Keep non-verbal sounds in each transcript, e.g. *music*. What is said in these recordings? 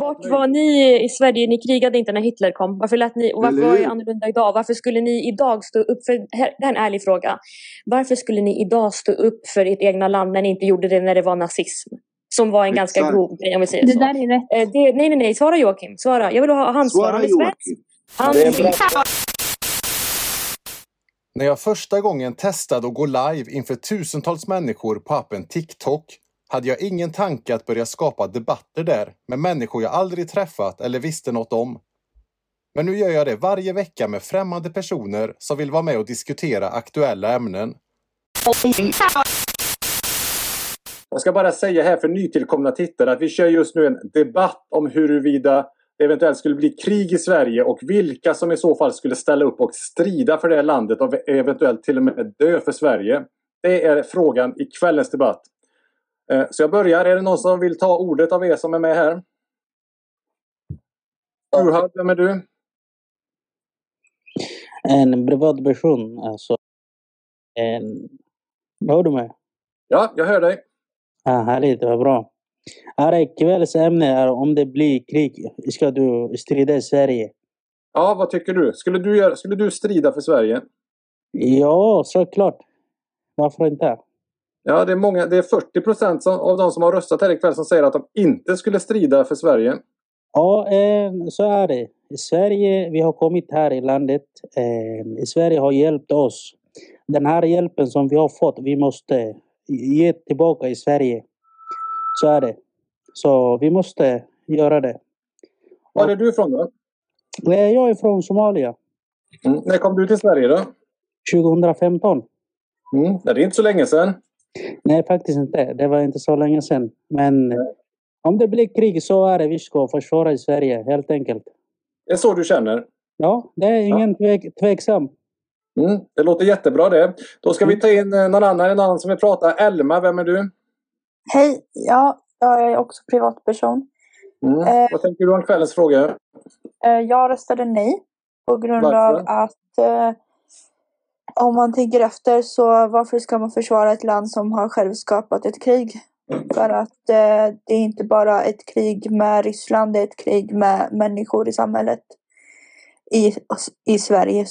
Vart var ni i Sverige? Ni krigade inte när Hitler kom. Varför lät ni, och varför var det annorlunda idag? Varför skulle ni idag stå upp för, det här är en ärlig fråga. Varför skulle ni idag stå upp för ert egna land när ni inte gjorde det när det var nazism? Som var en Exakt. ganska grov grej om vi säger Det så. där är rätt. Eh, det, nej, nej, nej. Svara Joakim. Svara. Jag vill ha hans svar. Svara Han är svensk. Joakim. Han Det är. När jag första gången testade att gå live inför tusentals människor på appen TikTok hade jag ingen tanke att börja skapa debatter där med människor jag aldrig träffat eller visste något om. Men nu gör jag det varje vecka med främmande personer som vill vara med och diskutera aktuella ämnen. Jag ska bara säga här för nytillkomna tittare att vi kör just nu en debatt om huruvida det eventuellt skulle bli krig i Sverige och vilka som i så fall skulle ställa upp och strida för det landet och eventuellt till och med dö för Sverige. Det är frågan i kvällens debatt. Eh, Så jag börjar. Är det någon som vill ta ordet av er som är med här? Uhad, vem är du? En privatperson, alltså. En... Hör du mig? Ja, jag hör dig. Ja, härligt, vad bra. Här kvällens ämne är om det blir krig, ska du strida i Sverige? Ja, vad tycker du? Skulle du, göra, skulle du strida för Sverige? Ja, såklart. Varför inte? Ja, det är, många, det är 40 procent av de som har röstat här ikväll som säger att de inte skulle strida för Sverige. Ja, eh, så är det. I Sverige, vi har kommit här i landet. Eh, I Sverige har hjälpt oss. Den här hjälpen som vi har fått, vi måste ge tillbaka i Sverige. Så är det. Så vi måste göra det. Var är du ifrån då? Eh, Jag är från Somalia. Mm. När kom du till Sverige då? 2015. Mm. Det är inte så länge sedan. Nej, faktiskt inte. Det var inte så länge sedan. Men om det blir krig så är det vi ska försvara i Sverige, helt enkelt. Det är så du känner? Ja, det är ingen tvek, tveksam. Mm. Det låter jättebra det. Då ska vi ta in eh, någon annan, en annan som vill prata. Elma, vem är du? Hej, ja, jag är också privatperson. Mm. Eh. Vad tänker du om kvällens fråga? Eh, Jag röstade nej på grund Varför? av att eh, om man tänker efter så varför ska man försvara ett land som har själv skapat ett krig? För att eh, det är inte bara ett krig med Ryssland, det är ett krig med människor i samhället i, i Sverige.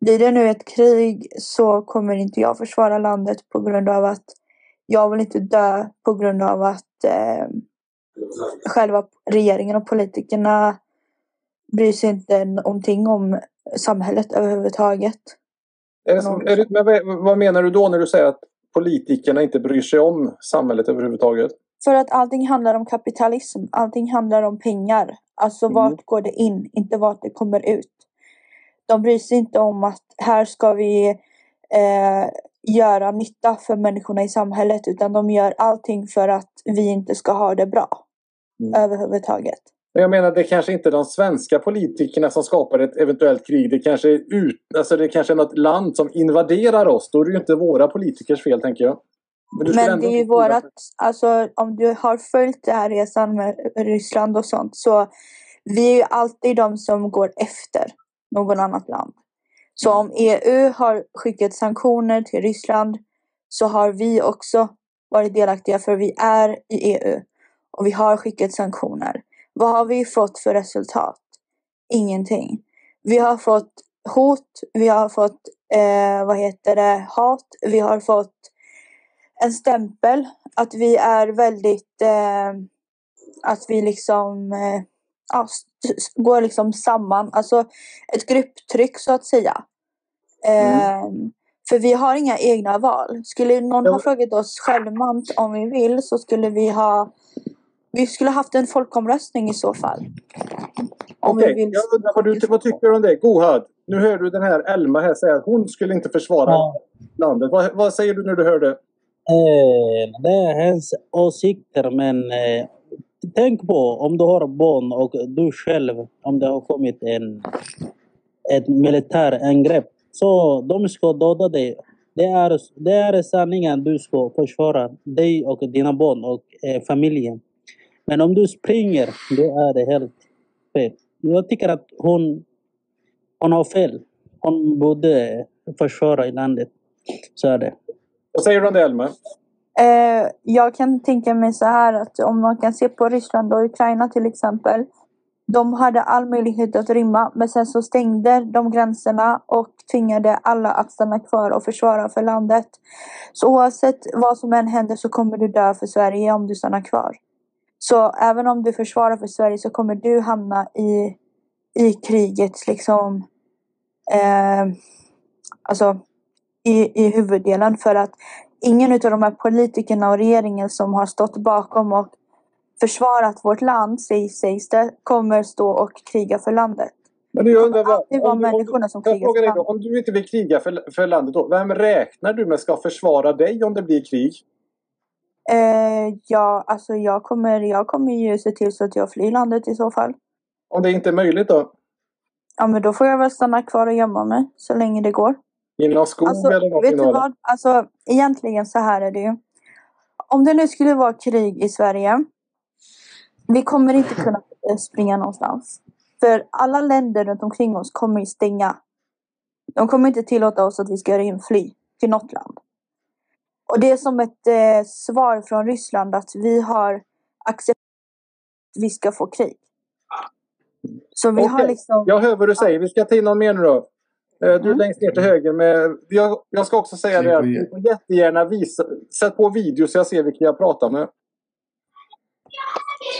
Blir det nu ett krig så kommer inte jag försvara landet på grund av att jag vill inte dö på grund av att eh, själva regeringen och politikerna bryr sig inte någonting om samhället överhuvudtaget. Är men vad- vad menar du då när du säger att politikerna inte bryr sig om samhället överhuvudtaget? För att allting handlar om kapitalism, allting handlar om pengar. Alltså Mm. vart går det in, inte vart det kommer ut. De bryr sig inte om att här ska vi eh, göra nytta för människorna i samhället utan de gör allting för att vi inte ska ha det bra Mm. överhuvudtaget. Men jag menar, det kanske inte är de svenska politikerna som skapar ett eventuellt krig. Det kanske är, ut, alltså det kanske är något land som invaderar oss. Då är det ju inte våra politikers fel, tänker jag. Men ändå det är ju vårat, alltså om du har följt den här resan med Ryssland och sånt så vi är ju alltid de som går efter någon annat land. Så om EU har skickat sanktioner till Ryssland så har vi också varit delaktiga för vi är i EU och vi har skickat sanktioner. Vad har vi fått för resultat? Ingenting. Vi har fått hot, vi har fått eh, vad heter det, hat, vi har fått en stämpel att vi är väldigt eh, att vi liksom eh, ja, går liksom samman, alltså ett grupptryck så att säga. Eh, För vi har inga egna val. Skulle någon ha frågat oss självmant om vi vill så skulle vi ha vi skulle haft en folkomröstning i så fall. Okej, vi vill. jag undrar vad, du, vad tycker du om det? Gohad, nu hör du den här Elma här säga att hon skulle inte försvara Ja. landet. Vad, vad säger du när du hör det? Eh, det är hennes åsikter, men eh, tänk på om du har barn och du själv, om det har kommit en, ett militärangrepp, så de ska döda dig. Det är, det är sanningen, du ska försvara dig och dina barn och eh, familjen. Men om du springer, då är det helt fel. Jag tycker att hon, hon har fel. Hon borde försvara i landet. Så är det. Vad säger du om det Elma? Eh, jag kan tänka mig så här att om man kan se på Ryssland och Ukraina till exempel. De hade all möjlighet att rymma men sen så stängde de gränserna och tvingade alla att stanna kvar och försvara för landet. Så oavsett vad som än händer så kommer du dö för Sverige om du stannar kvar. Så även om du försvarar för Sverige så kommer du hamna i, i krigets liksom eh, alltså i, i huvuddelen för att ingen av de här politikerna och regeringen som har stått bakom och försvarat vårt land, sägs, det, kommer stå och kriga för landet. Men jag undrar, vad, alltid vara om, människorna som krigar för då, landet. om du inte vill kriga för, för landet då, vem räknar du med ska försvara dig om det blir krig? Eh, ja, alltså jag kommer, jag kommer ju se till så att jag flyr landet i så fall. Om det inte är möjligt då? Ja, men då får jag väl stanna kvar och gömma mig så länge det går. I någon skog Alltså, eller något? vet du vad? Alltså, egentligen så här är det ju. Om det nu skulle vara krig i Sverige. Vi kommer inte kunna eh, springa någonstans. För alla länder runt omkring oss kommer ju stänga. De kommer inte tillåta oss att vi ska infly till något land. Och det är som ett eh, svar från Ryssland att vi har accepterat att vi ska få krig. Så vi har Okej. liksom... Jag hör vad du säger. Vi ska ta in någon mer nu då. Eh, Du är Mm. längst ner till höger. Med, jag, jag ska också säga det att du får jättegärna visa, sätt på video så jag ser vilka jag pratar med.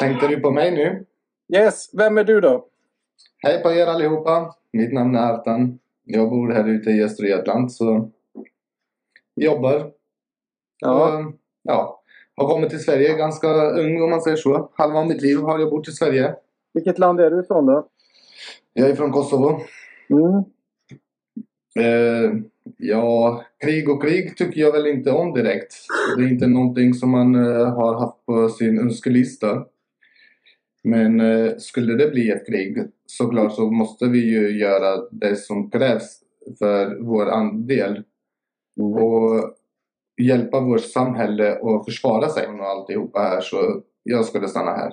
Tänkte du på mig nu? Yes, vem är du då? Hej på er allihopa! Mitt namn är Artan. Jag bor här ute i Östergötland så jobbar. Ja. Och, ja. Har kommit till Sverige ganska ung om man säger så. Halva mitt liv har jag bott i Sverige. Vilket land är du ifrån då? Jag är från Kosovo. Mm. Eh, ja, krig och krig tycker jag väl inte om direkt. Det är inte någonting som man eh, har haft på sin önskelista. Men eh, skulle det bli ett krig såklart så måste vi ju göra det som krävs för vår andel. Och hjälpa vårt samhälle att försvara sig och alltihopa här. Så jag skulle stanna här.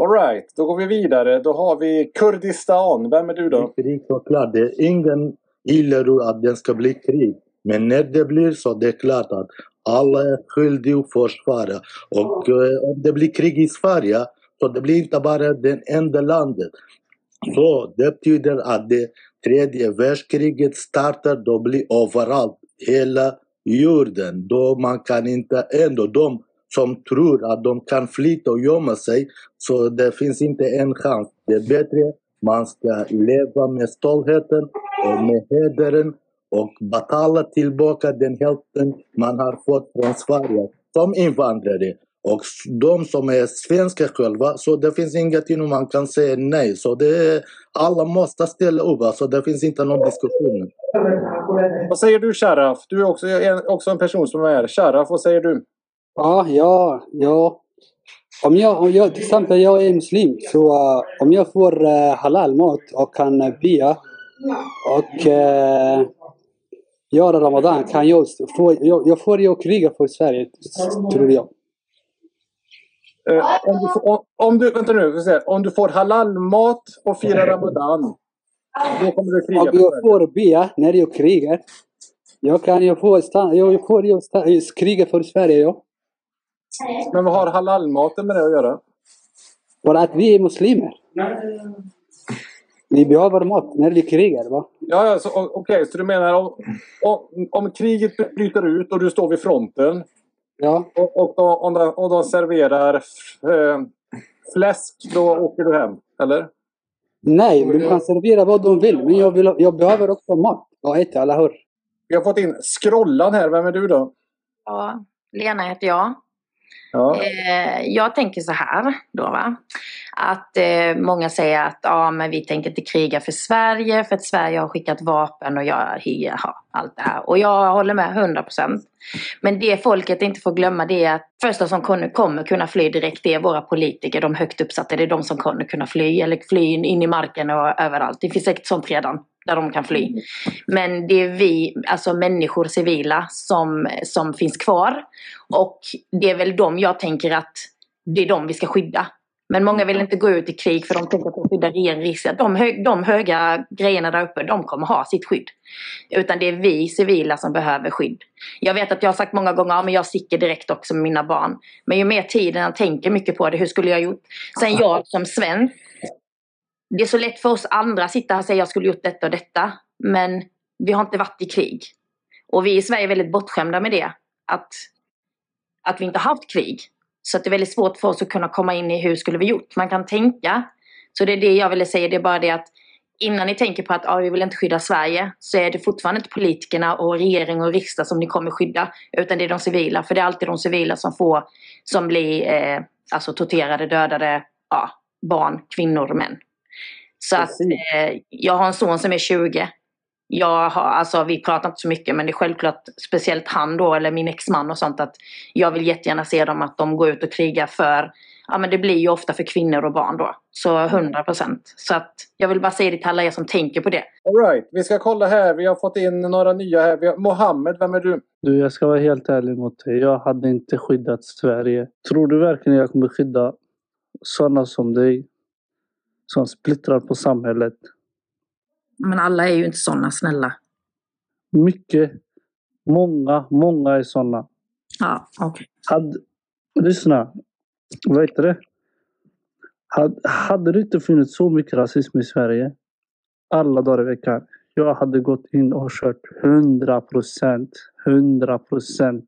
Alright, då går vi vidare. Då har vi Kurdistan. Vem är du då? Krig såklart. Det är ingen gillar att det ska bli krig. Men när det blir så det är klart att alla är skyldiga att försvara. Och eh, om det blir krig i Sverige så det blir inte bara det enda landet. Så det betyder att det tredje världskriget startar, då blir överallt, hela jorden. Då man kan inte, ändå de som tror att de kan flytta och gömma sig, så det finns inte en chans. Det är bättre man ska leva med stoltheten och med hedern och betala tillbaka den hälften man har fått från Sverige som invandrare. Och de som är svenska själva, så det finns ingenting man kan säga nej. Så det är, alla måste ställa upp, alltså det finns inte någon diskussion. Vad säger du Sharaf? Du är också, är också en person som är här. Sharaf, vad säger du? Ja, ja, ja. Om jag, om jag, till exempel jag är muslim, så eh, om jag får uh, halal mat och kan uh, bia och uh, göra Ramadan kan jag få, jag, jag får ju kriga för Sverige, tror jag. Eh, om, du får, om, om du, vänta nu, om du får halalmat och firar Ramadan. Då kommer du kriga Om jag får bia när jag krigar, jag kan ju få, stanna, jag får ju stanna, kriga för Sverige, ja. Men vad har halalmaten med det att göra? För att vi är muslimer. Vi behöver mat när vi krigar, va? Ja, ja, okej, så du menar om, om, om kriget bryter ut och du står vid fronten Ja, och, och, de, och, de serverar eh, fläsk, då åker du hem? Eller? Nej, de kan servera vad de vill, men jag, vill, jag behöver också mat och äta, eller hur? Vi har fått in Scrollan här. Vem är du då? Ja, Lena heter jag. Ja. Eh, jag tänker så här då va. Att eh, många säger att ja, men vi tänker inte kriga för Sverige för att Sverige har skickat vapen och jag har allt det här. Och jag håller med 100%. Men det folket inte får glömma det är att första som kommer, kunna fly direkt det är våra politiker, de högt uppsatta. Det är de som kommer kunna fly eller fly in, in i marken och överallt. Det finns säkert sånt redan där de kan fly. Men det är vi, alltså människor, civila, som, som finns kvar. Och det är väl de jag tänker att det är de vi ska skydda. Men många vill inte gå ut i krig för de tänker på att skydda regeringen. De, hö de höga grejerna där uppe, de kommer ha sitt skydd. Utan det är vi civila som behöver skydd. Jag vet att jag har sagt många gånger, ja men jag sticker direkt också med mina barn. Men ju mer tiden jag tänker mycket på det, hur skulle jag gjort? Sen jag som svensk, det är så lätt för oss andra att sitta här och säga jag skulle gjort detta och detta. Men vi har inte varit i krig. Och vi i Sverige är väldigt bortskämda med det. Att, att vi inte har haft krig. Så det är väldigt svårt för oss att kunna komma in i hur skulle vi gjort. Man kan tänka. Så det är det jag ville säga. Det är bara det att innan ni tänker på att ah, vi vill inte skydda Sverige så är det fortfarande inte politikerna och regering och riksdag som ni kommer skydda. Utan det är de civila. För det är alltid de civila som får som blir eh, alltså torterade, dödade, ja, barn, kvinnor och män. Så att eh, jag har en son som är 20 jag har, alltså vi pratar inte så mycket men det är självklart speciellt han då eller min exman och sånt att jag vill jättegärna se dem att de går ut och krigar för, ja men det blir ju ofta för kvinnor och barn då. Så 100 procent. Så att jag vill bara säga det till alla er som tänker på det. Alright, vi ska kolla här. Vi har fått in några nya här. Vi har... Mohammed, vem är du? Du, jag ska vara helt ärlig mot dig. Jag hade inte skyddat Sverige. Tror du verkligen jag kommer skydda sådana som dig? Som splittrar på samhället. Men alla är ju inte sådana snälla. Mycket. Många, många är sådana. Ja, okej. Hade, lyssna. Vad heter det? Hade, hade det inte funnits så mycket rasism i Sverige alla dagar i veckan. Jag hade gått in och kört 100 procent. 100 procent.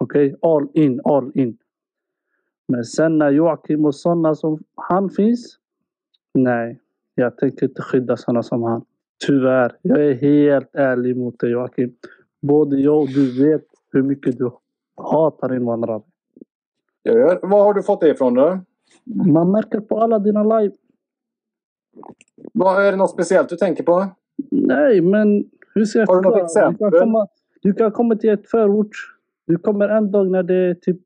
Okej? Okay? All in, all in. Men sen när Joakim och sådana som han finns. Nej, jag tänker inte skydda sådana som han. Tyvärr. Jag är helt ärlig mot dig Joakim. Både jag och du vet hur mycket du hatar invandrare. Ja, var har du fått det ifrån då? Man märker på alla dina live. Vad Är det något speciellt du tänker på? Nej, men hur ska jag Har du något exempel? Du kan, komma, du kan komma till ett förort. Du kommer en dag när det är typ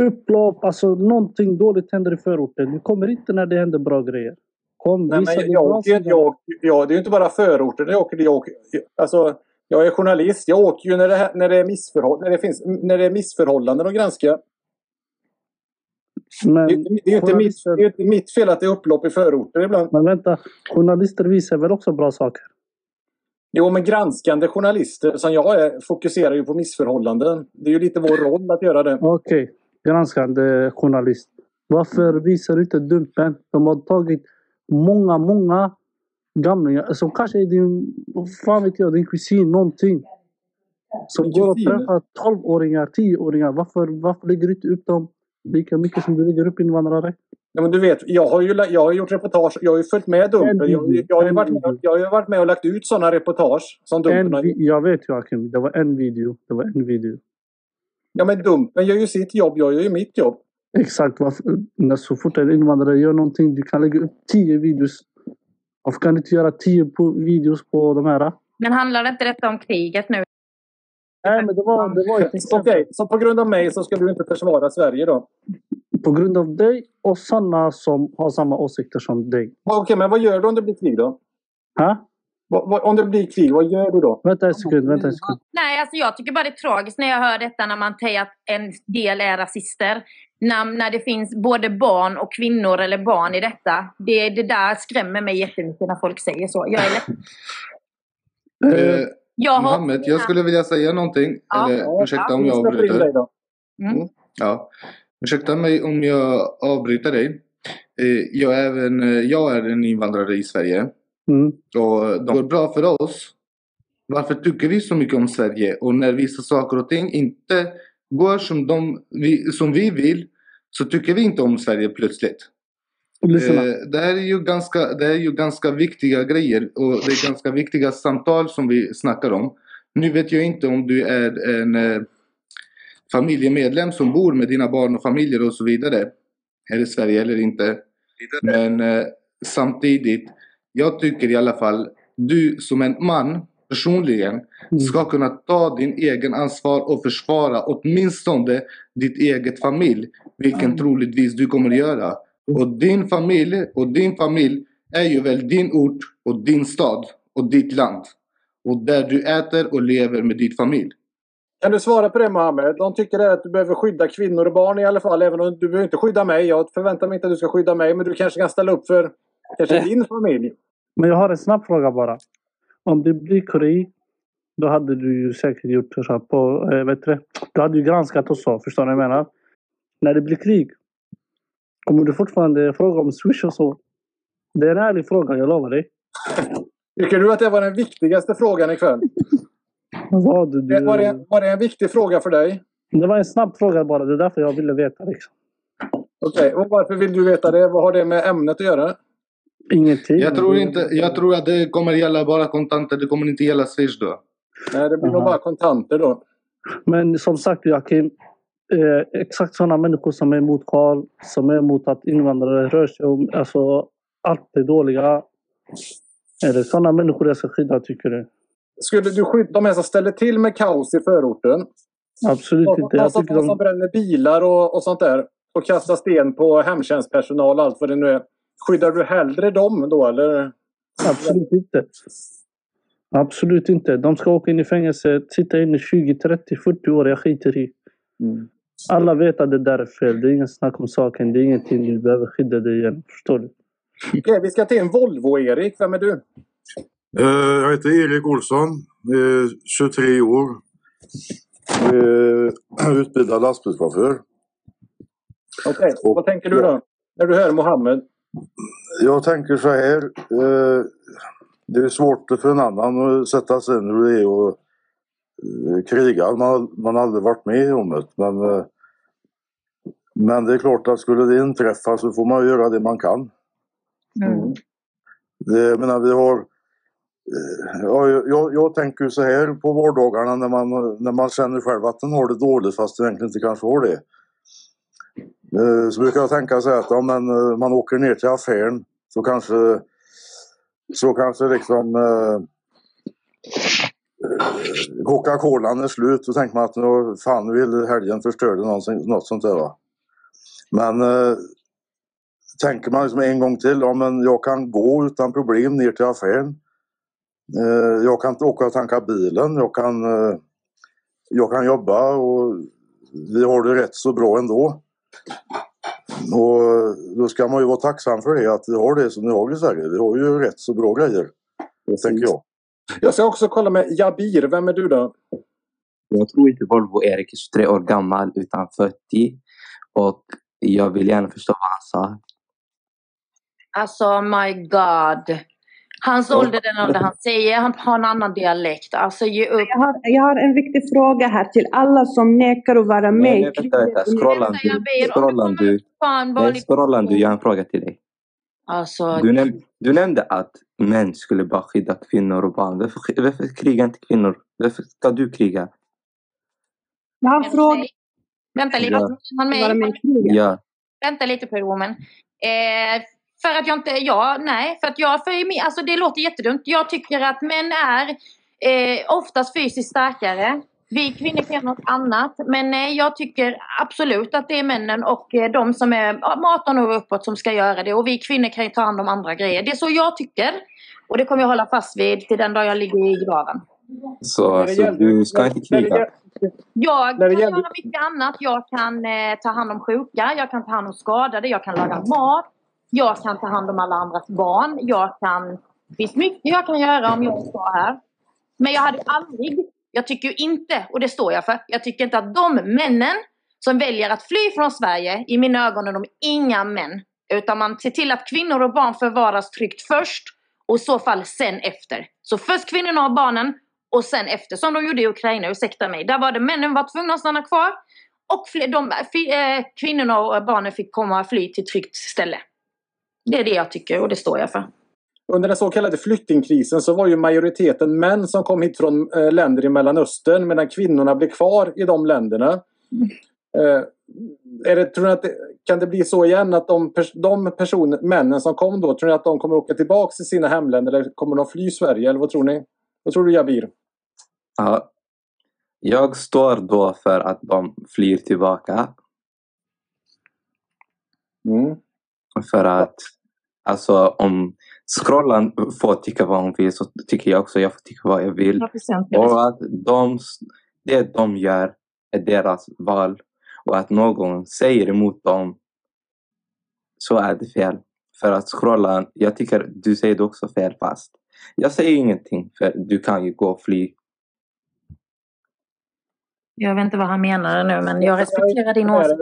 upplopp, alltså någonting dåligt händer i förorten. Du kommer inte när det händer bra grejer. Kom, Nej, men jag, åker, jag, jag, det är ju inte bara förorten jag åker. Jag, åker alltså, jag är journalist. Jag åker ju när det, när det, är, missförhåll, när det, finns, när det är missförhållanden att granska. Men, det, det, är inte mitt, det är inte mitt fel att det är upplopp i förorter ibland. Men vänta, journalister visar väl också bra saker? Jo, men granskande journalister som jag är fokuserar ju på missförhållanden. Det är ju lite vår roll att göra det. Okej, okay. granskande journalist. Varför visar du inte Dumpen? De har tagit många, många gamlingar som kanske är din, fan vet jag, din kusin någonting. Som går och träffar 12-åringar, 10-åringar. Varför, varför lägger du inte upp dem lika mycket som du lägger upp invandrare? Ja, men du vet, jag har ju jag har gjort reportage. Jag har ju följt med Dumpen. Jag, jag, har ju varit med, jag har ju varit med och lagt ut sådana reportage som Dumpen har Jag vet Joakim, det var en video. Det var en video. Ja men Dumpen gör ju sitt jobb, jag gör ju mitt jobb. Exakt. Varför, när så fort en invandrare gör någonting, du kan lägga upp tio videos. Varför kan du inte göra tio på videos på de här? Men handlar inte detta om kriget nu? Nej, men det var, det var ett exempel. Okej, så på grund av mig så ska du inte försvara Sverige då? På grund av dig och sådana som har samma åsikter som dig. Okej, men vad gör du om det blir krig då? Ha? Om det blir krig, vad gör du då? Vänta en sekund, vänta en sekund. Nej, alltså jag tycker bara det är tragiskt när jag hör detta när man säger att en del är rasister när, när det finns både barn och kvinnor eller barn i detta. Det, det där skrämmer mig jättemycket när folk säger så. Jag är ledsen. Eh, jag Mohammed, jag skulle vilja säga någonting. Ja, eller, ursäkta ja, om jag avbryter. Mm. Mm. Ja. Ursäkta mig om jag avbryter dig. Eh, jag, är även, eh, jag är en invandrare i Sverige. Mm. Och det går bra för oss. Varför tycker vi så mycket om Sverige? Och när vissa saker och ting inte går som, de, vi, som vi vill så tycker vi inte om Sverige plötsligt. Eh, det, här är ju ganska, det är ju ganska viktiga grejer och det är ganska viktiga samtal som vi snackar om. Nu vet jag inte om du är en eh, familjemedlem som bor med dina barn och familjer och så vidare här i Sverige eller inte. Men eh, samtidigt, jag tycker i alla fall, du som en man personligen mm. ska kunna ta din egen ansvar och försvara åtminstone ditt eget familj. Vilken mm. troligtvis du kommer göra. Och din familj och din familj är ju väl din ort och din stad och ditt land. Och där du äter och lever med din familj. Kan du svara på det Mohammed? De tycker att du behöver skydda kvinnor och barn i alla fall. Även om du behöver inte skydda mig. Jag förväntar mig inte att du ska skydda mig. Men du kanske kan ställa upp för kanske din familj. Men jag har en snabb fråga bara. Om det blir krig, då hade du ju säkert gjort så på, eh, vet du, du hade ju granskat och så, förstår ni vad jag menar? När det blir krig, kommer du fortfarande fråga om Swish och så? Det är en ärlig fråga, jag lovar dig. Tycker du att det var den viktigaste frågan ikväll? Vad du, du... Var, det, var det en viktig fråga för dig? Det var en snabb fråga bara, det är därför jag ville veta. Liksom. Okej, och varför vill du veta det? Vad har det med ämnet att göra? Ingenting. Jag tror, inte, jag tror att det kommer gälla bara kontanter. Det kommer inte gälla Swish då. Nej, det blir nog bara kontanter då. Men som sagt Joakim, eh, exakt sådana människor som är emot Karl, som är emot att invandrare rör sig om, alltså allt det dåliga. Är det sådana människor jag ska skydda tycker du? Skulle du skydda de här som ställer till med kaos i förorten? Absolut inte. Jag som, tycker de som bränner bilar och, och sånt där. Och kastar sten på hemtjänstpersonal och allt vad det nu är. Skyddar du hellre dem då eller? absolut inte. Absolut inte. De ska åka in i fängelse, sitta inne 20, 30, 40 år. Jag skiter i. Alla vet att det där är fel. Det är ingen snack om saken. Det är ingenting du behöver skydda dig igen. Förstår du? Okej, vi ska till en Volvo-Erik. Vem är du? Eh, Jag heter Erik Olsson, eh, 23 år. Eh, Utbildad lastbilschaufför. Okej, vad tänker du då? När du hör Mohammed? Jag tänker så här. eh, Det är svårt för en annan att sätta sig in hur det är att eh, kriga. Man, man har aldrig varit med om det. Men, eh, men det är klart att skulle det inträffa så får man göra det man kan. Det, jag menar, vi har... Ja, jag, jag tänker så här på vardagarna när man, när man känner själv att den har det dåligt fast den egentligen inte kanske har det. Eh, så brukar jag tänka så här att om man, eh, man åker ner till affären så kanske så kanske liksom eh, eh Coca-Colan är slut och tänker man att nu, fan vill helgen förstörde någonting, något sånt där va. Men eh, tänker man liksom en gång till, ja men jag kan gå utan problem ner till affären. Eh, jag kan åka och tanka bilen, jag kan, eh, jag kan jobba och vi har det rätt så bra ändå. Och då ska man ju vara tacksam för det, att vi har det som vi har i Sverige. Vi har ju rätt så bra grejer, tänker jag. Jag ska också kolla med Jabir. Vem är du då? Jag tror inte Volvo Erik är 23 år gammal utan 40. Och jag vill gärna förstå vad han sa. Alltså my god. Hans ålder den ålder han säger. Han har en annan dialekt. Alltså ge upp. Jag har, jag har en viktig fråga här till alla som nekar att vara med Nej, nej, vänta, vänta. Scrollan du. Scrollan du. Fan, Nej, scrollan du. Jag har en fråga till dig. Alltså, Du, näm du nämnde att män skulle bara skydda kvinnor och barn. Varför, varför krigar inte kvinnor? Varför ska du kriga? Jag har frågat. Vänta lite. Ja. Han med. Ja. Vänta lite på Roman. Eh, för att jag inte, ja, nej. För att jag, för mig, alltså det låter jättedumt. Jag tycker att män är eh, oftast fysiskt starkare. Vi kvinnor kan göra något annat. Men nej, jag tycker absolut att det är männen och eh, de som är ja, 18 år uppåt som ska göra det. Och vi kvinnor kan ju ta hand om andra grejer. Det är så jag tycker. Och det kommer jag hålla fast vid till den dag jag ligger i graven. Så, så du ska inte kriga? Jag kan göra mycket annat. Jag kan eh, ta hand om sjuka, jag kan ta hand om skadade, jag kan laga mat. Jag kan ta hand om alla andras barn. Jag kan... Det finns mycket jag kan göra om jag ska här. Men jag hade aldrig... Jag tycker ju inte, och det står jag för, jag tycker inte att de männen som väljer att fly från Sverige, i mina ögon är de inga män. Utan man ser till att kvinnor och barn förvaras tryggt först och i så fall sen efter. Så först kvinnorna och barnen och sen efter, som de gjorde i Ukraina, ursäkta mig. Där var det männen var tvungna att stanna kvar och fler, de, fi- eh, kvinnorna och barnen fick komma och fly till tryggt ställe. Det är det jag tycker och det står jag för. Under den så kallade flyktingkrisen så var ju majoriteten män som kom hit från eh, länder i Mellanöstern medan kvinnorna blev kvar i de länderna. Eh, är det, tror ni att det, kan det bli så igen att de, de personer, männen som kom då, tror ni att de kommer åka tillbaka till sina hemländer eller kommer de fly Sverige? Eller vad tror ni? Vad tror du Jabir? Ja. Jag står då för att de flyr tillbaka. Mm. För att alltså om scrollan får tycka vad hon vill så tycker jag också jag får tycka vad jag vill. 100% Och att de, Det de gör är deras val. Och att någon säger emot dem, så är det fel. För att scrolla, jag tycker du säger det också fel fast. Jag säger ingenting för du kan ju gå och fly. Jag vet inte vad han menade nu, men jag respekterar din åsikt.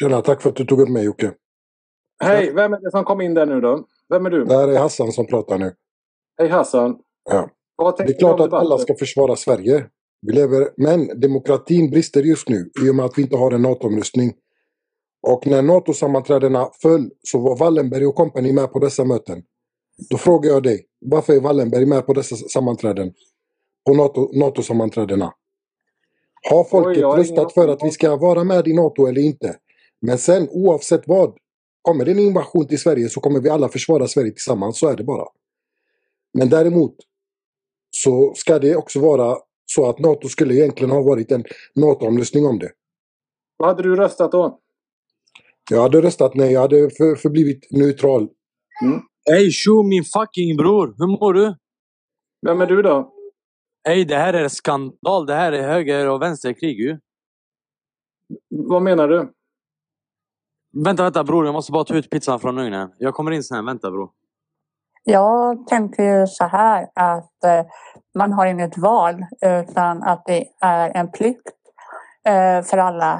Tjena, tack för att du tog upp mig Jocke. Hej, vem är det som kom in där nu då? Vem är du? Det här är Hassan som pratar nu. Hej Hassan. Ja. Det är klart att alla ska försvara Sverige. Vi lever, men demokratin brister just nu i och med att vi inte har en NATO-omröstning. Och när NATO-sammanträdena föll så var Wallenberg och kompani med på dessa möten. Då frågar jag dig, varför är Wallenberg med på dessa sammanträden? På NATO- NATO-sammanträdena? Har folket Oj, röstat för att vi ska vara med i NATO eller inte? Men sen oavsett vad, kommer det en invasion till Sverige så kommer vi alla försvara Sverige tillsammans, så är det bara. Men däremot så ska det också vara så att NATO skulle egentligen ha varit en NATO-omröstning om det. Vad hade du röstat då? Jag hade röstat nej, jag hade för, förblivit neutral. Hej tjo min fucking bror! Hur mår du? Vem är du då? Hej det här är skandal. Det här är höger och vänsterkrig ju. Vad menar du? Vänta, vänta bror. Jag måste bara ta ut pizzan från ugnen. Jag kommer in sen. Vänta bror. Jag tänker ju så här att eh, man har inget val utan att det är en plikt eh, för alla.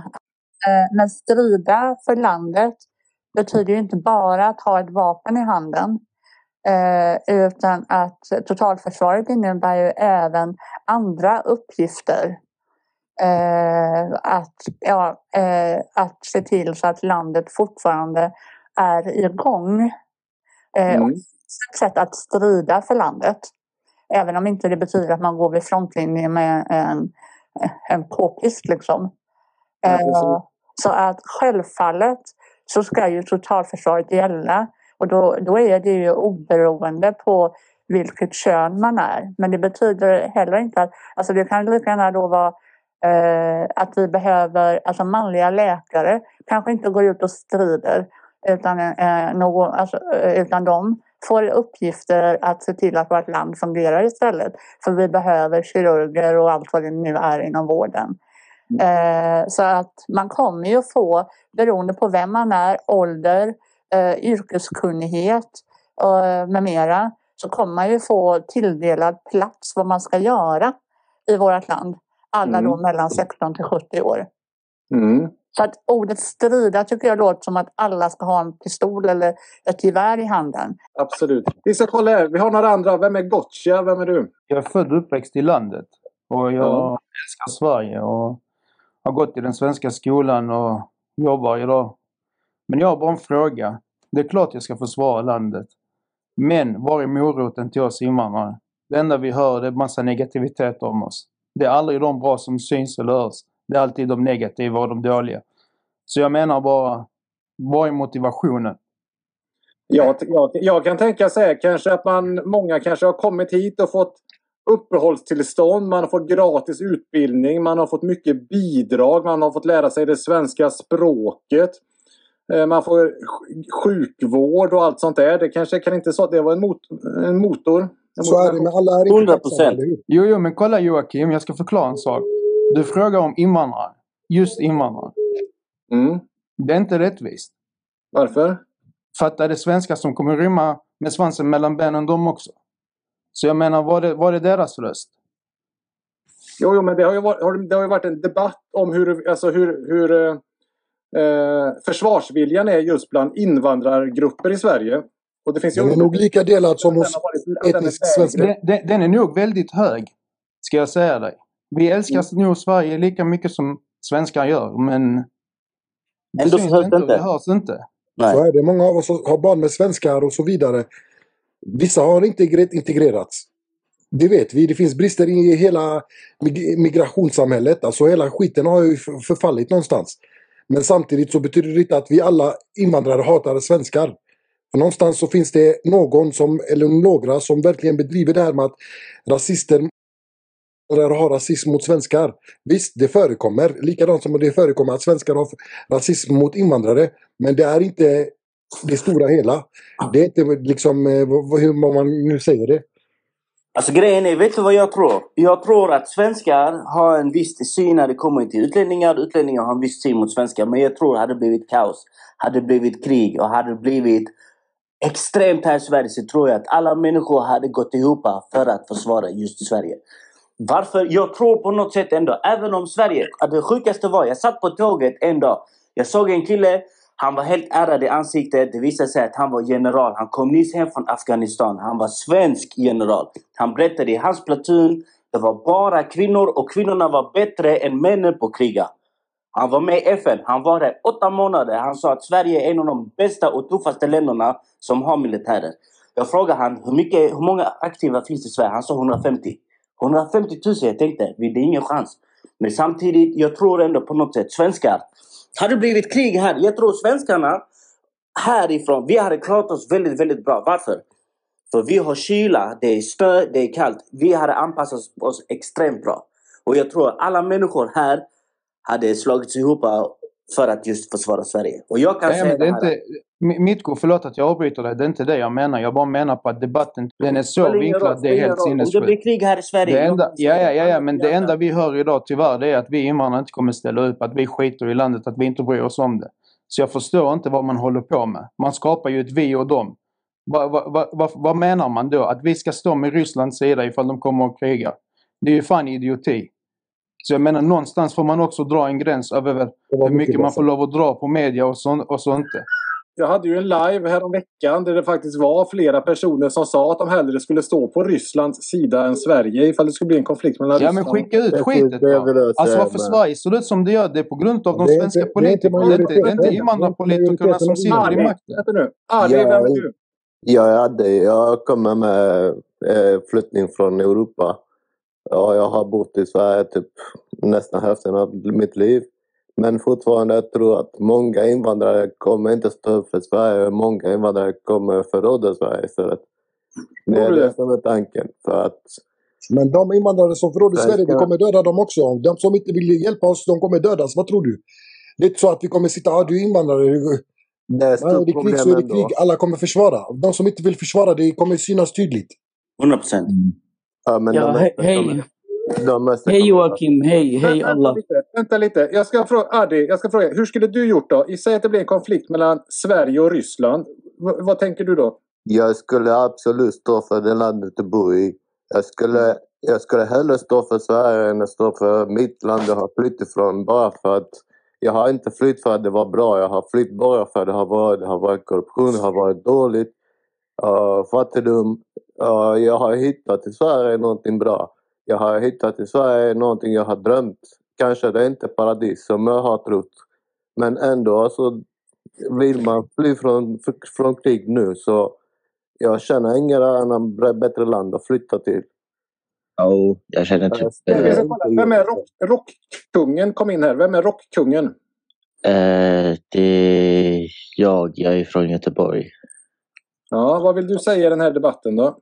Eh, men strida för landet betyder ju inte bara att ha ett vapen i handen. Eh, utan att totalförsvaret innebär ju även andra uppgifter. Eh, att, ja, eh, att se till så att landet fortfarande är igång. Eh, Mm. och ett sätt att strida för landet. Även om inte det betyder att man går vid frontlinjen med en, en k-pist liksom. Ja, så att självfallet så ska ju totalförsvaret gälla. Och då, då är det ju oberoende på vilket kön man är. Men det betyder heller inte att, alltså det kan lika gärna då vara eh, att vi behöver, alltså manliga läkare kanske inte går ut och strider utan, eh, någon, alltså, eh, utan de får uppgifter att se till att vårt land fungerar istället. För vi behöver kirurger och allt vad det nu är inom vården. Eh, så att man kommer ju få, beroende på vem man är, ålder, eh, yrkeskunnighet eh, med mera, så kommer man ju få tilldelad plats vad man ska göra i vårt land. Alla då Mm. mellan 16 till 70 år. Mm. Så att ordet strida tycker jag låter som att alla ska ha en pistol eller ett gevär i handen. Absolut. Vi ska kolla här. Vi har några andra. Vem är Gotcha? Vem är du? Jag är född och uppväxt i landet. Och jag Ja. älskar Sverige och har gått i den svenska skolan och jobbar idag. Men jag har bara en fråga. Det är klart jag ska försvara landet. Men var är moroten till oss invandrare? Det enda vi hör det är massa negativitet om oss. Det är aldrig de bra som syns eller hörs. Det är alltid de negativa och de dåliga. Så jag menar bara, vad är motivationen? Jag, jag, jag kan tänka så här, kanske att man, många kanske har kommit hit och fått uppehållstillstånd, man har fått gratis utbildning, man har fått mycket bidrag, man har fått lära sig det svenska språket. Eh, man får sjukvård och allt sånt där. Det kanske kan inte så att det var en, mot, en motor. Så är det, men alla är inte 100%. tacksamma, eller hur? Jo, jo, men kolla Joakim, jag ska förklara en sak. Du frågar om invandrare. Just invandrare. Mm. Det är inte rättvist. Varför? För att det är det svenska som kommer rymma med svansen mellan benen de också. Så jag menar, var det, var det deras röst? Jo, jo men det har, ju varit, det har ju varit en debatt om hur, alltså hur, hur eh, eh, försvarsviljan är just bland invandrargrupper i Sverige. Och det finns ju Den är nog lika delad som hos etnisk lägre. svenskar. Den, den, den är nog väldigt hög, ska jag säga dig. Vi älskar nog Sverige lika mycket som svenskar gör, men det Ändå syns hörs inte det inte. hörs inte. Så är det. Många av oss har barn med svenskar och så vidare. Vissa har inte integre- integrerats. Det vet vi. Det finns brister i hela mig- migrationssamhället. Alltså hela skiten har ju förfallit någonstans. Men samtidigt så betyder det inte att vi alla invandrare hatar svenskar. För någonstans så finns det någon som, eller några som verkligen bedriver det här med att rasister har rasism mot svenskar. Visst, det förekommer. Likadant som det förekommer att svenskar har rasism mot invandrare. Men det är inte det stora hela. Det är inte liksom, eh, hur man nu säger det. Alltså grejen är, vet du vad jag tror? Jag tror att svenskar har en viss syn när det kommer till utlänningar. Utlänningar har en viss syn mot svenskar. Men jag tror att hade blivit kaos, hade det blivit krig och hade det blivit extremt här i Sverige så tror jag att alla människor hade gått ihop för att försvara just Sverige. Varför? Jag tror på något sätt ändå, även om Sverige, att det sjukaste var, jag satt på tåget en dag. Jag såg en kille, han var helt ärrad i ansiktet. Det visade sig att han var general. Han kom nyss hem från Afghanistan. Han var svensk general. Han berättade i hans platoon, det var bara kvinnor och kvinnorna var bättre än männen på att kriga. Han var med i FN. Han var där åtta månader. Han sa att Sverige är en av de bästa och tuffaste länderna som har militärer. Jag frågade han hur, mycket, hur många aktiva finns i Sverige? Han sa 150. 150 000. Jag tänkte, det är ingen chans. Men samtidigt, jag tror ändå på något sätt, svenskar. Hade det blivit krig här, jag tror svenskarna härifrån, vi hade klarat oss väldigt, väldigt bra. Varför? För vi har kyla, det är snö, det är kallt. Vi hade anpassat oss extremt bra. Och jag tror alla människor här hade slagits ihop för att just försvara Sverige. Och jag kan Nej, säga det det här. inte, Mi- Mitko, förlåt att jag avbryter dig. Det är inte det jag menar. Jag bara menar på att debatten den är så vinklad. Det är helt. Om det sinnessjukt. blir krig här i Sverige, Det enda, ja, ja, ja, ja, men det enda vi hör idag tyvärr det är att vi invandrare inte kommer ställa upp, att vi skiter i landet, att vi inte bryr oss om det. Så jag förstår inte vad man håller på med. Man skapar ju ett vi och dem. Vad vad- vad- vad menar man då? Att vi ska stå med Rysslands sida ifall de kommer och krigar? Det är ju fan idioti. Så jag menar någonstans får man också dra en gräns över hur mycket man får lov att dra på media och så, och så inte. Jag hade ju en live här veckan där det faktiskt var flera personer som sa att de hellre skulle stå på Rysslands sida än Sverige ifall det skulle bli en konflikt mellan Ja men Ryssland skicka ut skitet då. Alltså varför Sverige ser ut som det gör, det är på grund av de Det svenska inte- det är inte politikerna. Det är inte, det är inte majoriteten. invandrarpolitikerna som sitter i makten. Ali, vem är du? Ja, jag, hade, jag kommer med eh, flyttning från Europa. Ja, jag har bott i Sverige typ nästan hälften av mitt liv. Men fortfarande jag tror att många invandrare kommer inte stå upp för Sverige. Många invandrare kommer förråda Sverige istället. Det är det som är tanken. För att Men de invandrare som förråder Svenska- Sverige, vi kommer döda dem också. De som inte vill hjälpa oss, de kommer dödas. Vad tror du? Det är inte så att vi kommer sitta, ah, du är invandrare. Det är Ja, det är krig så är det krig. Alla kommer försvara. De som inte vill försvara, det kommer synas tydligt. 100 procent. Ja, men Ja, de hej, de mesta Hej Joakim, hej, hej alla. lite, vänta lite. Jag ska fråga, Adi, jag ska fråga, hur skulle du gjort då? Säg att det blir en konflikt mellan Sverige och Ryssland. V- vad tänker du då? Jag skulle absolut stå för det landet du bor i. Jag skulle, jag skulle hellre stå för Sverige än att stå för mitt land jag har flytt ifrån. Bara för att jag har inte flytt för att det var bra. Jag har flytt bara för att det har varit, det har varit korruption, det har varit dåligt. Uh, fattigdom. Uh, jag har hittat i Sverige någonting bra. Jag har hittat i Sverige någonting jag har drömt. Kanske det är inte paradis som jag har trott. Men ändå så vill man fly från, från krig nu så jag känner inget annat bättre land att flytta till. Ja, jag känner typ... Vem är rock, rockkungen? Kom in här. Vem är rockkungen? Eh, det är jag. Jag är från Göteborg. Ja, vad vill du säga i den här debatten då?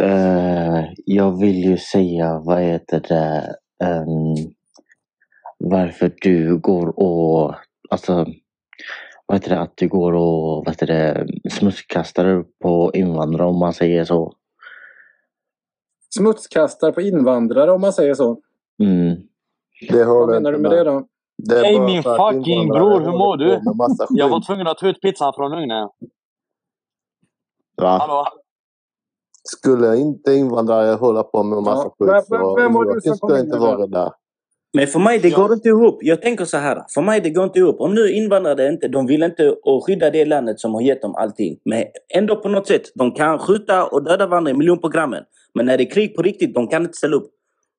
Eh, jag vill ju säga, vad heter det, ehm, varför du går och, alltså, vad heter det, att du går och, vad heter det, smutskastar på invandrare om man säger så. Smutskastar på invandrare om man säger så. Mm. Det Vad menar du med det då? Det Hej min fucking bror, hur mår du? Jag var tvungen att ta ut pizzan från ugnen. Va? Hallå? Skulle inte invandrare hålla på med massa Ja, vem- skit vem- så vem var du Joakim som kom skulle in inte vara där. Men för mig det går inte ihop. Jag tänker så här. För mig det går inte ihop. Om nu invandrare inte, de vill inte och skydda det landet som har gett dem allting. Men ändå på något sätt, de kan skjuta och döda varandra i miljonprogrammen. Men när det är krig på riktigt, de kan inte ställa upp.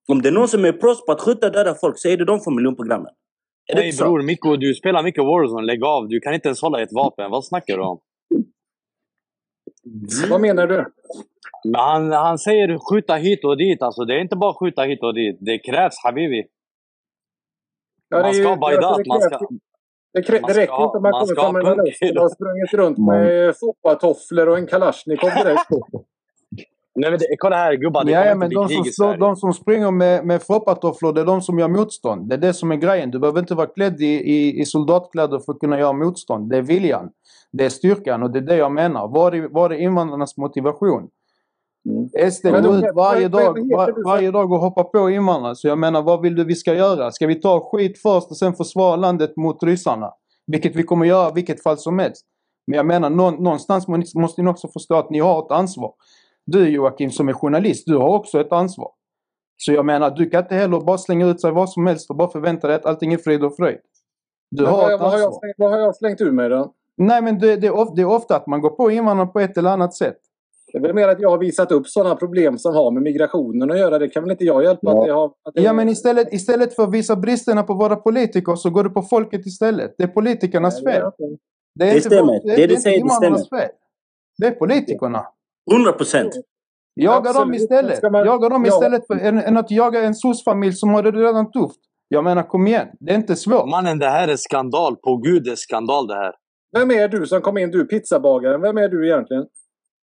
Om det är någon som är proffs på att skjuta och döda folk så är det de från miljonprogrammen. Så? bror Mikko, du spelar mycket Warzone. Lägg av. Du kan inte ens hålla ett vapen. Vad snackar du om? Vad menar du? Men han, han säger skjuta hit och dit. Alltså, det är inte bara skjuta hit och dit. Det krävs habibi. Ja, det är Man ska bajda. det Man ska, krävs- Det, krä- man det räcker inte att man man kommer från ha Mellanöstern och har sprungit runt med foppatofflor och en kalasjnikov direkt. *laughs* Nej, men det, kolla här gubbar. Det Ja, kommer ja, inte men bli de krig som, i de som springer med, med foppatofflor, det är de som gör motstånd. Det är det som är grejen. Du behöver inte vara klädd i, i, i soldatkläder för att kunna göra motstånd. Det är viljan. Det är styrkan och det är det jag menar. Vad är, vad är invandrarnas motivation? SD Men går ut varje dag, var, varje dag och hoppar på invandrare. Så jag menar, vad vill du vi ska göra? Ska vi ta skit först och sen försvara landet mot ryssarna? Vilket vi kommer göra vilket fall som helst. Men jag menar, någon, någonstans må- måste ni också förstå att ni har ett ansvar. Du Joakim som är journalist, du har också ett ansvar. Så jag menar, du kan inte heller bara slänga ut sig vad som helst och bara förvänta dig att allting är frid och fröjd. Du Men har vad, ett vad, har jag ansvar. vad har jag slängt ur mig då? Nej men det, det, är ofta, det är ofta att man går på invandrarna på ett eller annat sätt. Det är väl mer att jag har visat upp sådana problem som har med migrationen att göra. Det kan väl inte jag hjälpa att det har... Att det, Ja men istället, istället för att visa bristerna på våra politiker så går du på folket istället. Det är politikernas det fel. Det, är Det inte stämmer. Det du är inte säger, det invandrarnas stämmer. fel. Det är politikerna. 100 procent. Jaga dem istället. man- Jaga dem Ja. istället för, än, än att jaga en soc-familj som har det redan tufft. Jag menar kom igen, det är inte svårt. Mannen, det här är skandal. På gud, det är skandal det här. Vem är du som kom in? Du pizzabagaren. Vem är du egentligen?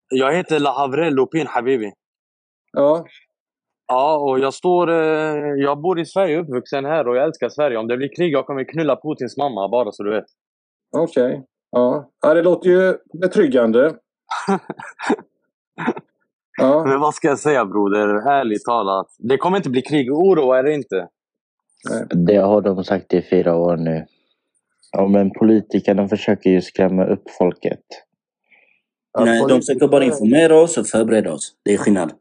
Jag heter Lahavre Lupin Habibi. Ja. Ja, och jag står... Eh, jag bor i Sverige, uppvuxen här och jag älskar Sverige. Om det blir krig, jag kommer knulla Putins mamma, bara så du vet. Okej. Ja. ja, det låter ju betryggande. *laughs* Ja. Men vad ska jag säga broder? Ärligt talat. Det kommer inte bli krig. Oroa er inte. Det har de sagt i fyra år nu. Ja, men politikerna försöker ju skrämma upp folket. Nej, de försöker bara informera oss och förbereda oss. Det är skillnad.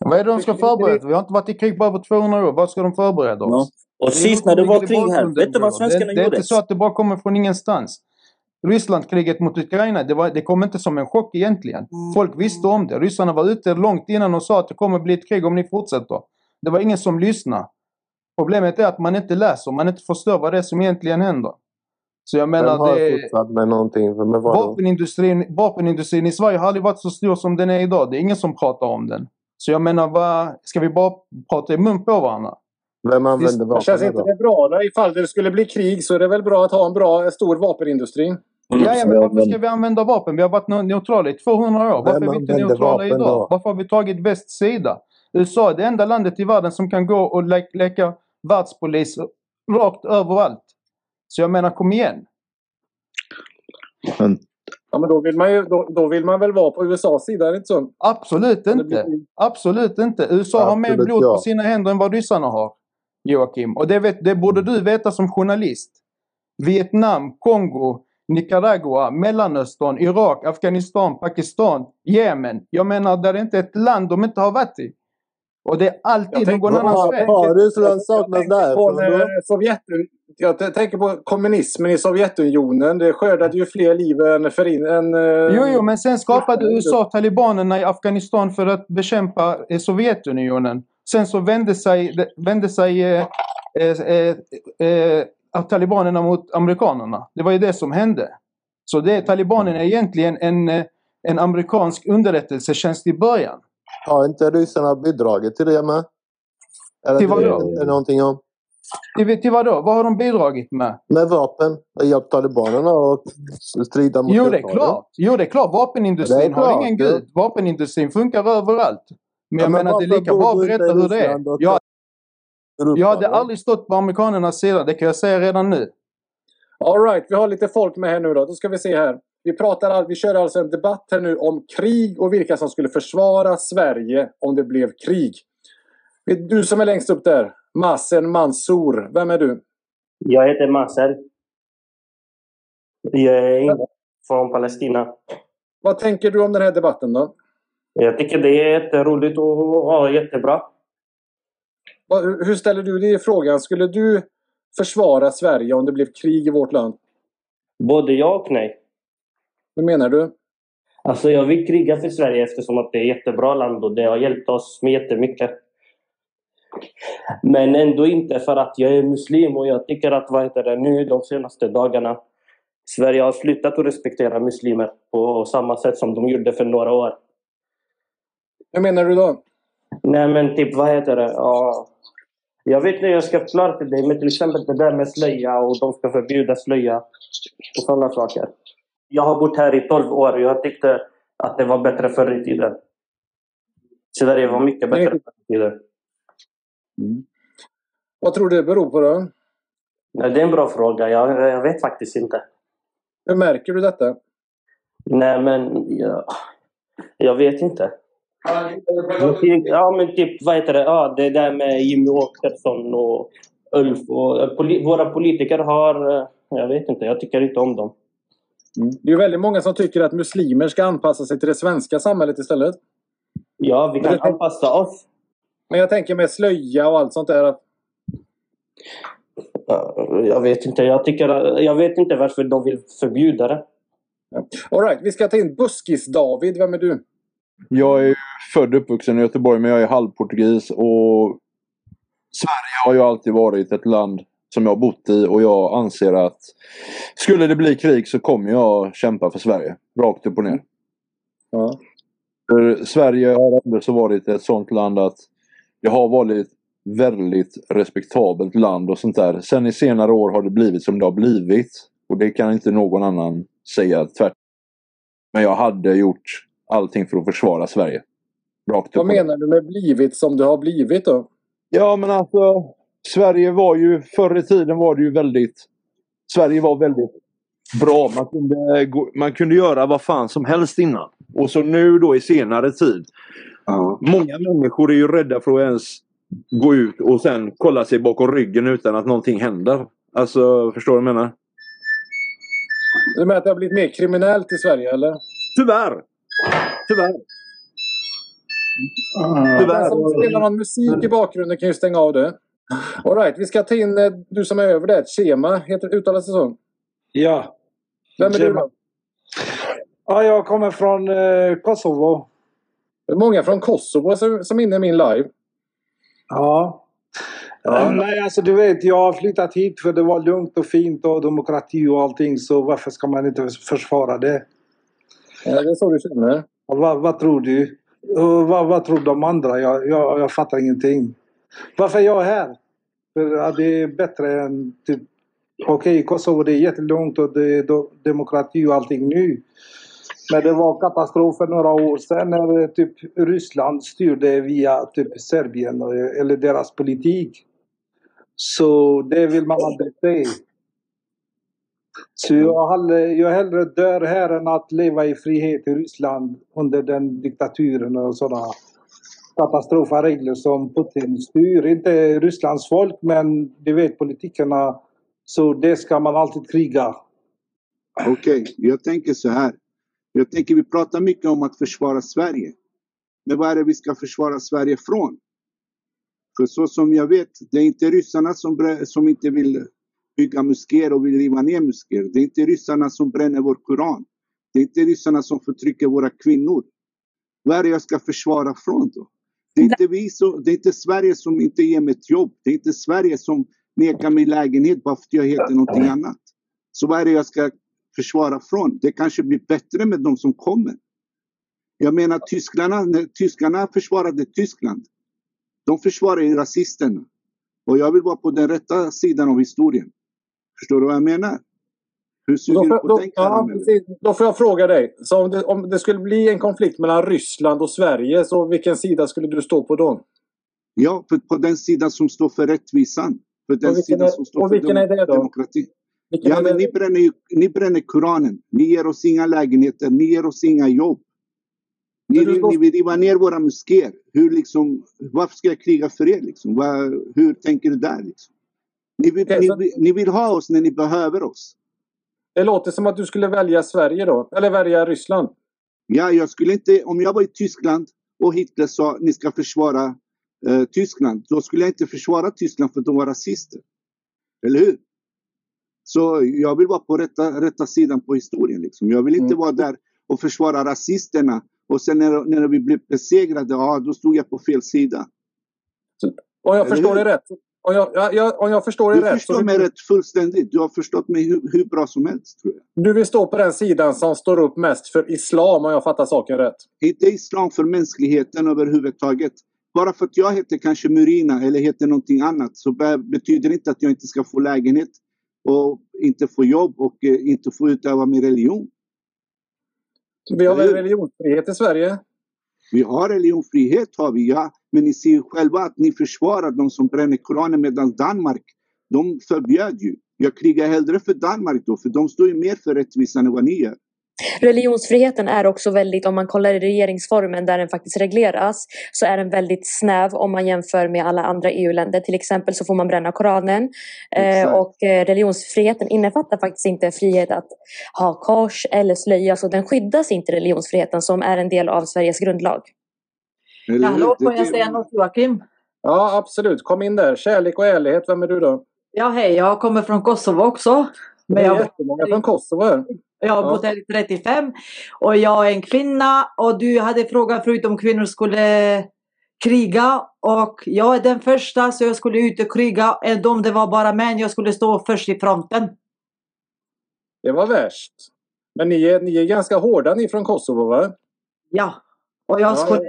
Vad är det de ska förbereda? Vi har inte varit i krig på över 200 år. Vad ska de förbereda oss? Och är sist när det var krig här, vet du vad svenskarna det, det är gjorde? inte så att det bara kommer från ingenstans. Rysslandkriget mot Ukraina, det, var, det kom inte som en chock egentligen. Folk visste om det. Ryssarna var ute långt innan och sa att det kommer bli ett krig om ni fortsätter. Det var ingen som lyssnade. Problemet är att man inte läser, man inte förstår vad det är som egentligen händer. Så jag Vem menar, har det, fortsatt med någonting? Med vadå? vapenindustrin, vapenindustrin i Sverige har aldrig varit så stor som den är idag. Det är ingen som pratar om den. Så jag menar, vad, ska vi bara prata i mun på varandra? Vem använder vapen känns inte det bra då? Ifall det skulle bli krig så är det väl bra att ha en bra, stor vapenindustri? Ja, ja, men varför ska vi använda vapen? Vi har varit neutrala i 200 år. Varför Vem är vi inte neutrala idag? då? Varför har vi tagit västs sida? USA är det enda landet i världen som kan gå och le leka världspolis rakt överallt. Så jag menar, kom igen. Ja, men då vill man, ju, då, då vill man väl vara på USAs sida, är det inte så? Absolut inte. Absolut inte. USA har mer blod ja. på sina händer än vad ryssarna har. Joakim. Och det, vet, det borde du veta som journalist. Vietnam, Kongo, Nicaragua, Mellanöstern, Irak, Afghanistan, Pakistan, Jemen. Jag menar, det är inte ett land de inte har varit i. Och det är alltid någon annans fel. Ryssland saknas där? På eh, jag tänker på kommunismen i Sovjetunionen. Det skördade ju fler liv än... För in, än eh, Jo, jo, men sen skapade USA talibanerna i Afghanistan för att bekämpa eh, Sovjetunionen. Sen så vände sig, de- vände sig eh, eh, eh, talibanerna mot amerikanerna. Det var ju det som hände. Så det, talibanerna är egentligen en, en amerikansk underrättelsetjänst i början. Har inte ryssarna bidragit till det med? Eller Till det vadå? vet inte någonting om. Till, till vad då? Vad har de bidragit med? Med vapen? Och hjälpt talibanerna att strida mot Jo, det är klart. Jo, det är klart. Vapenindustrin Det är klart, har ingen gud. Vapenindustrin funkar överallt. Men jag Ja, men menar, det är lika bra att berätta hur det är. Jag, Europa, jag hade då? aldrig stått på amerikanernas sida, det kan jag säga redan nu. All right, vi har lite folk med här nu då. Då ska vi se här. Vi, pratar, vi kör alltså en debatt här nu om krig och vilka som skulle försvara Sverige om det blev krig. Du som är längst upp där, Masen Mansour. Vem är du? Jag heter Marcel. Jag är från Palestina. Vad tänker du om den här debatten då? Jag tycker det är jätteroligt och ja, jättebra. Hur ställer du dig i frågan? Skulle du försvara Sverige om det blev krig i vårt land? Både ja och nej. Hur menar du? Alltså jag vill kriga för Sverige eftersom att det är ett jättebra land och det har hjälpt oss med jättemycket. Men ändå inte för att jag är muslim och jag tycker att vad heter det, nu de senaste dagarna Sverige har slutat att respektera muslimer på samma sätt som de gjorde för några år. Hur menar du då? Nej men typ vad heter det? Ja, jag vet inte jag ska förklara till dig men till exempel det där med slöja och de ska förbjuda slöja och sådana saker. Jag har bott här i 12 år och jag tyckte att det var bättre förr i tiden. Sverige var mycket bättre förr i tiden. Vad tror du det beror på då? Nej, det är en bra fråga. Jag, jag vet faktiskt inte. Hur märker du detta? Nej men jag, jag vet inte. Ja, men typ, vad heter det? Ja, det där med Jimmy Åkesson och Ulf och eh, poli våra politiker har... eh, Jag vet inte, jag tycker inte om dem. Det är ju väldigt många som tycker att muslimer ska anpassa sig till det svenska samhället istället. Ja, vi kan anpassa oss. Men jag tänker med slöja och allt sånt där. Jag vet inte, jag tycker... Jag vet inte varför de vill förbjuda det. All right, vi ska ta in Buskis-David. Vem är du? Jag är ju född och uppvuxen i Göteborg men jag är halvportugis och Sverige har ju alltid varit ett land som jag har bott i och jag anser att skulle det bli krig så kommer jag kämpa för Sverige. Rakt upp och ner. Ja. För Sverige har ändå så varit ett sånt land att det har varit väldigt respektabelt land och sånt där. Sen i senare år har det blivit som det har blivit. Och det kan inte någon annan säga tvärt. Men jag hade gjort allting för att försvara Sverige. Rakt upp Vad menar du med blivit som det har blivit då? Ja men alltså Sverige var ju förr i tiden var det ju väldigt Sverige var väldigt bra. Man kunde, man kunde göra vad fan som helst innan. Och så nu då i senare tid. Många människor är ju rädda för att ens gå ut och sen kolla sig bakom ryggen utan att någonting händer. Alltså förstår du vad jag menar? Du menar att det har blivit mer kriminellt i Sverige eller? Tyvärr! Tyvärr! Den som spelar någon musik i bakgrunden kan ju stänga av det. All right, vi ska ta in eh, du som är över det. Chema, heter, uttalas det så? Ja. Vem är du Chema. då? Ja, jag kommer från eh, Kosovo. Det är många från Kosovo som, som är inne i min live. Ja. Eh, Nej, alltså du vet, jag har flyttat hit för det var lugnt och fint och demokrati och allting. Så varför ska man inte försvara det? Ja, det är så du känner? Vad, vad tror du? Och vad, vad tror de andra? Jag, jag, jag fattar ingenting. Varför är jag här? För att det är bättre än typ... Okej, Kosovo det är jättelångt och det är demokrati och allting nu. Men det var katastrof för några år sedan när typ Ryssland styrde via typ Serbien eller deras politik. Så det vill man aldrig se. Så jag, hellre, jag hellre dör här än att leva i frihet i Ryssland under den diktaturen och sådana katastrofregler som Putin styr. Inte Rysslands folk men det vet politikerna. Så det ska man alltid kriga. Okej, jag tänker så här. Jag tänker vi pratar mycket om att försvara Sverige. Men vad är det vi ska försvara Sverige från? För så som jag vet, det är inte ryssarna som, som inte vill bygga moskéer och vill riva ner moskéer. Det är inte ryssarna som bränner vår koran. Det är inte ryssarna som förtrycker våra kvinnor. Vad är det jag ska försvara från då? Det är inte, vi som, det är inte Sverige som inte ger mig ett jobb. Det är inte Sverige som nekar mig lägenhet bara för att jag heter någonting annat. Så vad är det jag ska försvara från? Det kanske blir bättre med de som kommer. Jag menar tyskarna, när tyskarna försvarade Tyskland. De försvarar ju rasisterna. Och jag vill vara på den rätta sidan av historien. Förstår du vad jag menar? Hur suger Då får, då, ja, då får jag fråga dig. Så om det, om det skulle bli en konflikt mellan Ryssland och Sverige, så vilken sida skulle du stå på då? Ja, för på den sidan som står för rättvisan. För den sidan är- som står för vilken är demokrati. Vilken Ja, men ni bränner, ju, ni bränner Koranen. Ni ger oss inga lägenheter. Ni ger oss inga jobb. Ni, vill- ni vill riva ner våra moskéer. Hur liksom, varför ska jag kriga för er? Liksom? Vad, hur tänker du där? Liksom? Ni, vill, ni, ni vill ha oss när ni behöver oss. Det låter som att du skulle välja Sverige då. Eller välja Ryssland. Ja, jag skulle inte, om jag var i Tyskland och Hitler sa ni ska försvara eh, Tyskland, då skulle jag inte försvara Tyskland för de var rasister. Eller hur? Så jag vill vara på rätta, rätta sidan på historien. Liksom. Jag vill inte vara där och försvara rasisterna och sen när, när vi blev besegrade, ja då stod jag på fel sida. Om jag Eller förstår hur? dig rätt. Om jag, ja, jag, om jag förstår Du dig rätt. förstår Så mig du, rätt fullständigt. Du har förstått mig hur, hur bra som helst tror jag. du vill stå på den sidan som står upp mest för islam om jag fattar saken rätt. Inte islam för mänskligheten överhuvudtaget. Bara för att jag heter kanske Murina eller heter någonting annat så be- betyder det inte att jag inte ska få lägenhet och inte få jobb och eh, inte få utöva min religion. Vi har väl religionsfrihet i Sverige? Vi har religionsfrihet, har vi, ja. Men ni ser ju själva att ni försvarar de som bränner Koranen medan Danmark, de förbjöd ju. Jag krigar hellre för Danmark då, för de står ju mer för rättvisan än vad ni gör. Religionsfriheten är också väldigt, om man kollar i regeringsformen där den faktiskt regleras, så är den väldigt snäv om man jämför med alla andra EU-länder. Till exempel så får man bränna Koranen. Eh, Exakt. och eh, religionsfriheten innefattar faktiskt inte frihet att ha kors eller slöja, så den skyddas inte religionsfriheten som är en del av Sveriges grundlag. Hallå, Det får jag det säga något Joakim? Ja, absolut. Kom in där. Kärlek och ärlighet. Vem är du då? Ja, hej. Jag kommer från Kosovo också. Det Men är jag, jättemånga från Kosovo här. Jag har Ja. bott här i 35 och jag är en kvinna och du hade frågat förut om kvinnor skulle kriga och jag är den första så jag skulle ut och kriga. Ändå om det var bara män, jag skulle stå först i fronten. Det var värst. Men ni är, ni är ganska hårda ni från Kosovo va? Ja, och jag Ja, skulle,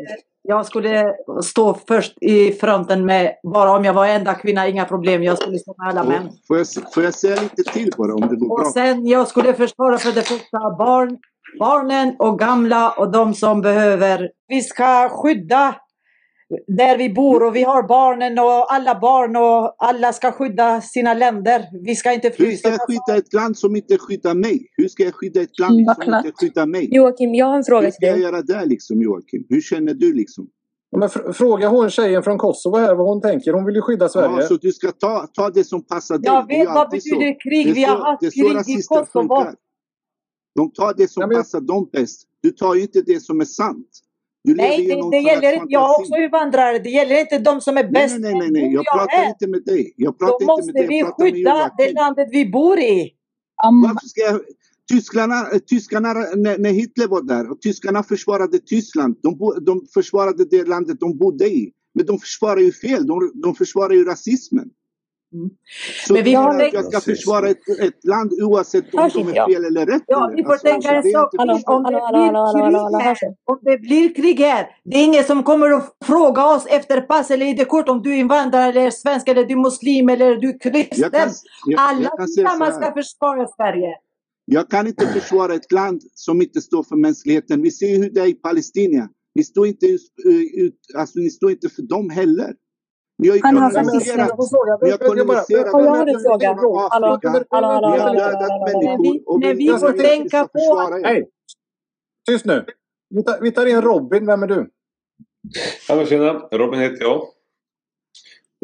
jag skulle stå först i fronten med, bara om jag var enda kvinna, inga problem. Jag skulle stå med alla män. Får jag, får jag säga lite till bara om det går Och bra? sen jag skulle försvara för det första barn, barnen och gamla och de som behöver. Vi ska skydda där vi bor och vi har barnen och alla barn och alla ska skydda sina länder. Vi ska inte Hur frysa. ska jag skydda ett land som inte skyddar mig? Hur ska jag skydda ett land Vad som klart. inte skyddar mig? Joakim, jag har en fråga Hur till ska jag dig. göra där liksom Joakim? Hur känner du liksom? Ja, Men fr- fråga hon tjejen från Kosovo här vad hon tänker. Hon vill ju skydda Sverige. Ja, så du ska ta, ta det som passar dig. Jag vet vad betyder så. krig. Vi har haft krig i Kosovo. funkar. De tar det som passar dem bäst. Du tar ju inte det som är sant. Nej, det, det gäller inte. Jag är också invandrare. Det gäller inte de som är bäst. nej, nej, nej, nej. Jag Jag pratar är. inte med dig. Jag Då pratar inte med måste dig. vi Jag med skydda det landet vi bor i. Varför ska jag... Tyskarna, tyskarna när, när Hitler var där och tyskarna försvarade Tyskland. De, bo, de försvarade det landet de bodde i. Men de försvarar ju fel. De, de försvarar ju rasismen. Så Men vi att väl- jag ska försvara ett, ett land oavsett om de inte är fel eller rätt? Ja, vi får Alltså, tänka en sak. inte Om, det blir krig här, det är ingen som kommer att fråga oss efter pass eller ID-kort om du är invandrare eller svensk eller du är muslim eller du är kristen. Jag kan, jag, Alla jag tillsammans ska försvara Sverige. Jag kan inte försvara ett land som inte står för mänskligheten. Vi ser hur det är i Palestina. Ni står inte, ut, ut, alltså, ni står inte för dem heller. Ni har ju Han har faktiskt- Ni har koloniserat. Ja, jag har en fråga. Hallå, hallå, hallå, hallå, Ni har hallå, dödat hallå, hallå. människor och när vi får vi tänka på. Hej! Tyst nu. Vi tar, vi tar in Robin. Vem är du? Men tjena, Robin heter jag.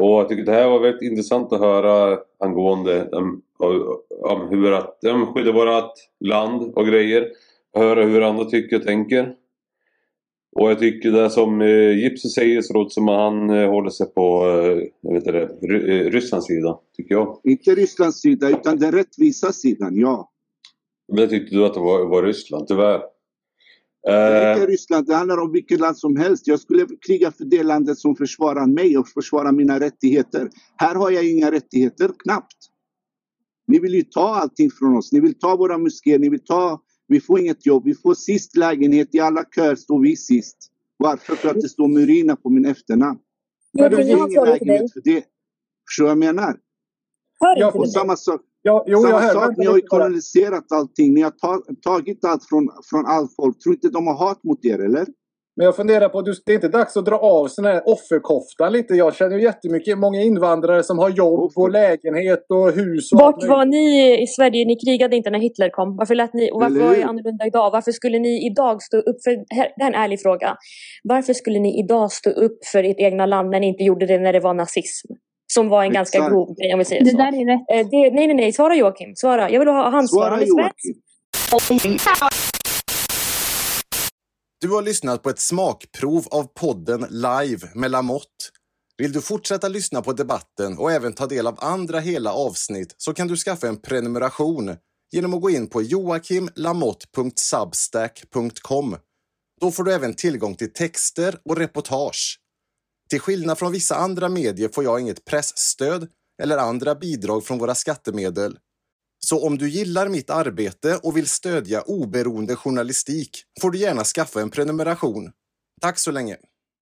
Och jag tycker det här var väldigt intressant att höra angående um, um, hur att um, skydda vårt land och grejer. Höra hur andra tycker och tänker. Och jag tycker det som eh, Gipsy säger så låter som att han eh, håller sig på eh, jag vet inte, Ry- eh, Rysslands sida, tycker jag. Inte Rysslands sida, utan den rättvisa sidan, ja. Det tyckte du att det var, var Ryssland, tyvärr. Det är Eh, inte Ryssland, det handlar om vilket land som helst. Jag skulle kriga för det landet som försvarar mig och försvarar mina rättigheter. Här har jag inga rättigheter, knappt. Ni vill ju ta allting från oss. Ni vill ta våra moskéer, ni vill ta... Vi får inget jobb, vi får sist lägenhet. I alla köer står vi sist. Varför? För att det står Murina på min efternamn. Men du, jag får ingen lägenhet för det. Förstår du vad jag menar? Och du samma sak. Ja, jo, jag Samma hör. sak, ni har ju koloniserat allting. Ni har ta, tagit allt från, från allt folk. Tror inte de har hat mot er, eller? Men jag funderar på, du, det är inte dags att dra av sån här offerkoftan lite? Jag känner ju jättemycket, många invandrare som har jobb och lägenhet och hus och Vart var ni i Sverige? Ni krigade inte när Hitler kom. Varför, lät ni, och varför var det hur? annorlunda idag? Varför skulle ni idag stå upp för... här- Det här är en ärlig fråga. Varför skulle ni idag stå upp för ert egna land när ni inte gjorde det när det var nazism? Som var en ganska Exakt. grov grej om vi säger Det så. där är rätt. Eh, Det, nej, nej, nej. Svara Joakim. Svara. Jag vill ha hans svar. Svara Han är svensk. Du har lyssnat på ett smakprov av podden Live med Lamotte. Vill du fortsätta lyssna på debatten och även ta del av andra hela avsnitt så kan du skaffa en prenumeration genom att gå in på joakimlamotte.substack.com. Då får du även tillgång till texter och reportage. Till skillnad från vissa andra medier får jag inget pressstöd eller andra bidrag från våra skattemedel. Så om du gillar mitt arbete och vill stödja oberoende journalistik får du gärna skaffa en prenumeration. Tack så länge!